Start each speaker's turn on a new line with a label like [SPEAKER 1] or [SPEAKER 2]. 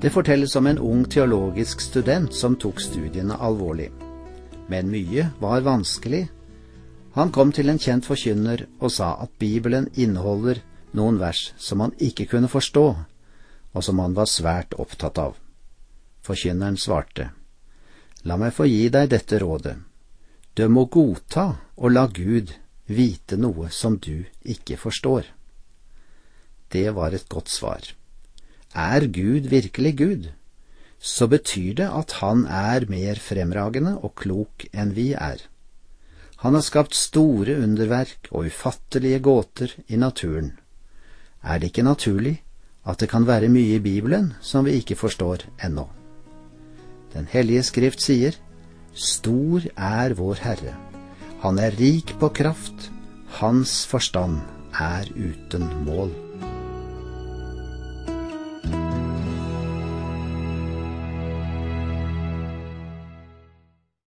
[SPEAKER 1] Det fortelles om en ung teologisk student som tok studiene alvorlig. Men mye var vanskelig. Han kom til en kjent forkynner og sa at Bibelen inneholder noen vers som han ikke kunne forstå, og som han var svært opptatt av. Forkynneren svarte, La meg få gi deg dette rådet. Du må godta og la Gud vite noe som du ikke forstår. Det var et godt svar. Er Gud virkelig Gud, så betyr det at han er mer fremragende og klok enn vi er. Han har skapt store underverk og ufattelige gåter i naturen. Er det ikke naturlig at det kan være mye i Bibelen som vi ikke forstår ennå? Den hellige skrift sier, Stor er vår Herre, han er rik på kraft, hans forstand er uten mål.